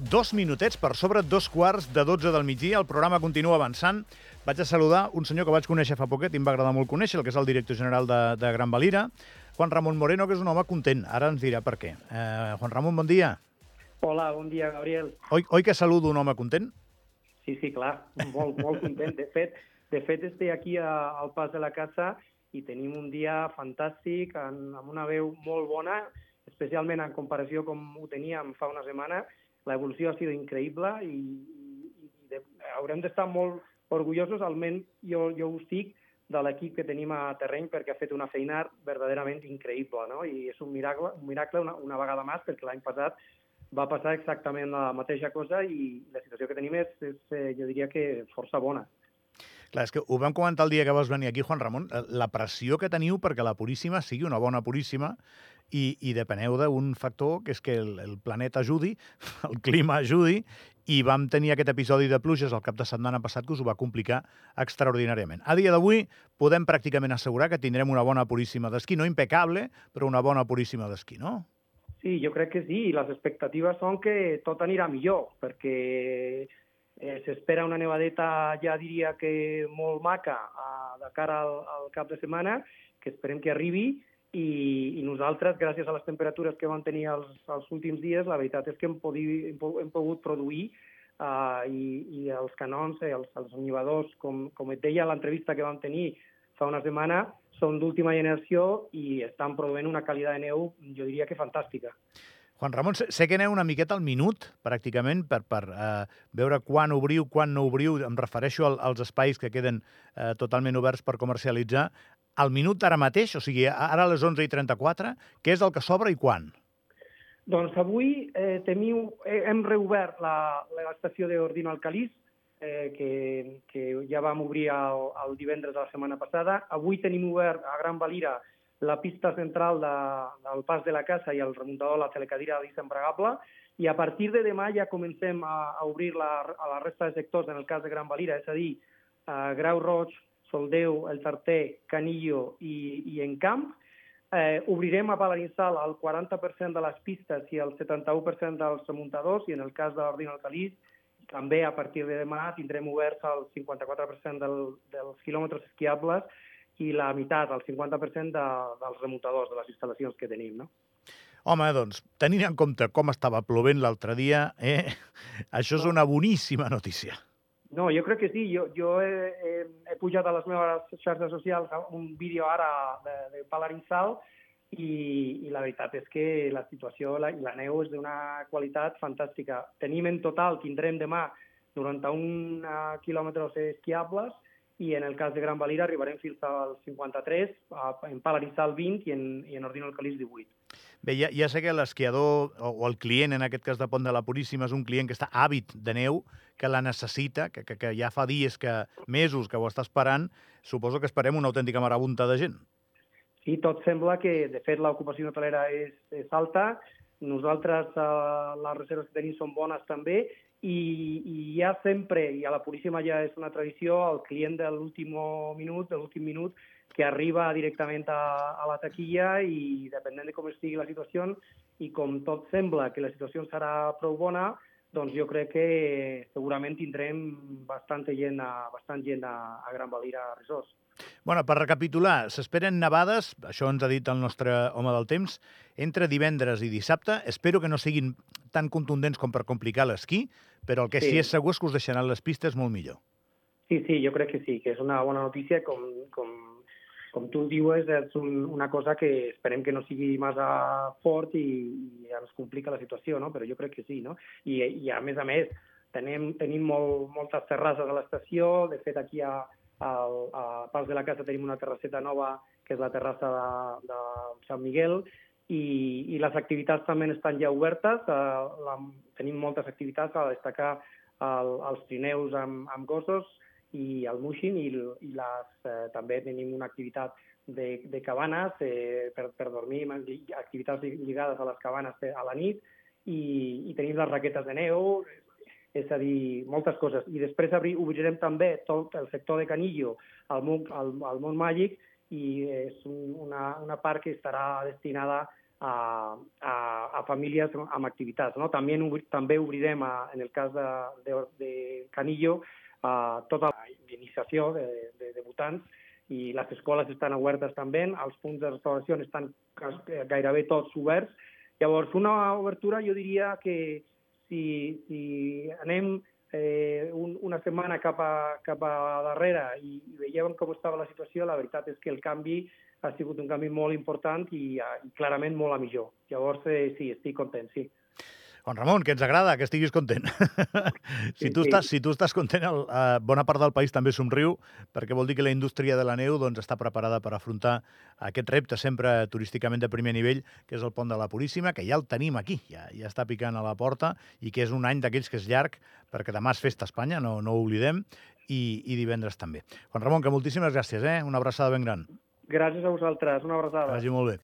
Dos minutets per sobre dos quarts de 12 del migdia. El programa continua avançant. Vaig a saludar un senyor que vaig conèixer fa poquet i em va agradar molt conèixer, el que és el director general de, de Gran Valira, Juan Ramon Moreno, que és un home content. Ara ens dirà per què. Eh, Juan Ramon, bon dia. Hola, bon dia, Gabriel. Oi, oi que saludo un home content? Sí, sí, clar, molt, molt content. De fet, de fet estic aquí a, al pas de la casa i tenim un dia fantàstic, en, amb una veu molt bona, especialment en comparació com ho teníem fa una setmana. L'evolució ha sigut increïble i, i, i de, haurem d'estar molt orgullosos, almenys jo, jo ho estic, de l'equip que tenim a terreny perquè ha fet una feina verdaderament increïble, no? I és un miracle, un miracle una, una vegada més perquè l'any passat va passar exactament la mateixa cosa i la situació que tenim és, és eh, jo diria que força bona. Clar, és que ho vam comentar el dia que vas venir aquí, Juan Ramon, la pressió que teniu perquè la Puríssima sigui una bona Puríssima i, i depeneu d'un factor que és que el, el planeta ajudi, el clima ajudi, i vam tenir aquest episodi de pluges el cap de setmana passat que us ho va complicar extraordinàriament. A dia d'avui podem pràcticament assegurar que tindrem una bona Puríssima d'esquí, no impecable, però una bona Puríssima d'esquí, no? Sí, jo crec que sí, i les expectatives són que tot anirà millor, perquè eh, s'espera una nevadeta, ja diria que molt maca, a, de cara al, al cap de setmana, que esperem que arribi, i, i nosaltres, gràcies a les temperatures que vam tenir els, els últims dies, la veritat és que hem, podi, hem, hem pogut produir uh, i, i els canons, eh, els, els onnivadors, com, com et deia l'entrevista que vam tenir fa una setmana, són d'última generació i estan produint una qualitat de neu, jo diria que fantàstica. Juan Ramon, sé que aneu una miqueta al minut, pràcticament, per, per uh, veure quan obriu, quan no obriu. Em refereixo al, als espais que queden uh, totalment oberts per comercialitzar al minut ara mateix, o sigui, ara a les 11 i 34, què és el que s'obre i quan? Doncs avui eh, teniu, eh, hem reobert l'estació d'Ordino Alcalís, eh, que, que ja vam obrir el, el divendres de la setmana passada. Avui tenim obert a Gran Valira la pista central de, del pas de la casa i el remuntador, la telecadira embragable, i a partir de demà ja comencem a, a obrir la, a la resta de sectors, en el cas de Gran Valira, és a dir, a Grau Roig, Soldeu, el Tarter, Canillo i, i Encamp. Eh, obrirem a Palarinsal el 40% de les pistes i el 71% dels remuntadors i en el cas de l'Ordino Alcalís també a partir de demà tindrem oberts el 54% del, dels quilòmetres esquiables i la meitat, el 50% de, dels remuntadors de les instal·lacions que tenim. No? Home, doncs, tenint en compte com estava plovent l'altre dia, eh, això és una boníssima notícia. No, jo crec que sí. Jo, jo he, he, he pujat a les meves xarxes socials un vídeo ara de, de Palarinsal i, i la veritat és que la situació la, la neu és d'una qualitat fantàstica. Tenim en total, tindrem demà 91 uh, quilòmetres esquiables i en el cas de Gran Valira arribarem fins al 53, en Palarinsal 20 i en, i en Ordino Alcalís 18. Bé, ja, ja sé que l'esquiador, o, o el client, en aquest cas de Pont de la Puríssima, és un client que està hàbit de neu, que la necessita, que, que, que ja fa dies, que mesos que ho està esperant. Suposo que esperem una autèntica marabunta de gent. Sí, tot sembla que, de fet, l'ocupació hotelera és, és alta, nosaltres eh, les reserves que tenim són bones també i, i ja sempre, i a la Puríssima ja és una tradició, el client de l'últim minut, de l'últim minut, que arriba directament a, a la taquilla i depenent de com estigui la situació i com tot sembla que la situació serà prou bona, doncs jo crec que segurament tindrem bastanta gent a, bastant gent a, a Gran Valira Resorts. Bueno, per recapitular, s'esperen nevades, això ens ha dit el nostre home del temps, entre divendres i dissabte. Espero que no siguin tan contundents com per complicar l'esquí, però el que sí. sí és segur és que us deixaran les pistes molt millor. Sí, sí, jo crec que sí, que és una bona notícia, com, com, com tu dius, és un, una cosa que esperem que no sigui massa fort i, i ens complica la situació, no? però jo crec que sí. No? I, i a més a més, tenim, tenim molt, moltes terrasses a l'estació, de fet aquí a, al, a Pals de la Casa tenim una terrasseta nova, que és la terrassa de, de Sant Miguel, i, i les activitats també estan ja obertes. Uh, la, tenim moltes activitats a destacar el, els trineus amb, amb gossos, i el Mushin i, i les, eh, també tenim una activitat de, de cabanes eh, per, per dormir, activitats lligades a les cabanes a la nit i, i tenim les raquetes de neu, és a dir, moltes coses. I després obrirem també tot el sector de Canillo al món, al, al món màgic i és una, una part que estarà destinada a, a, a famílies amb activitats. No? També, també obrirem, a, en el cas de, de, de Canillo, a tota la iniciació de, de debutants i les escoles estan obertes també, els punts de restauració estan gairebé tots oberts. Llavors, una obertura jo diria que si, si anem eh, un, una setmana cap a, cap a darrere i, i veiem com estava la situació, la veritat és que el canvi ha sigut un canvi molt important i, i clarament molt a millor. Llavors, eh, sí, estic content, sí. Juan Ramon, que ens agrada que estiguis content. si, tu sí. estàs, si tu estàs content, el, eh, bona part del país també somriu, perquè vol dir que la indústria de la neu doncs, està preparada per afrontar aquest repte sempre turísticament de primer nivell, que és el pont de la Puríssima, que ja el tenim aquí, ja, ja està picant a la porta, i que és un any d'aquells que és llarg, perquè demà és festa a Espanya, no, no ho oblidem, i, i divendres també. Juan Ramon, que moltíssimes gràcies, eh? una abraçada ben gran. Gràcies a vosaltres, una abraçada. Vagi molt bé.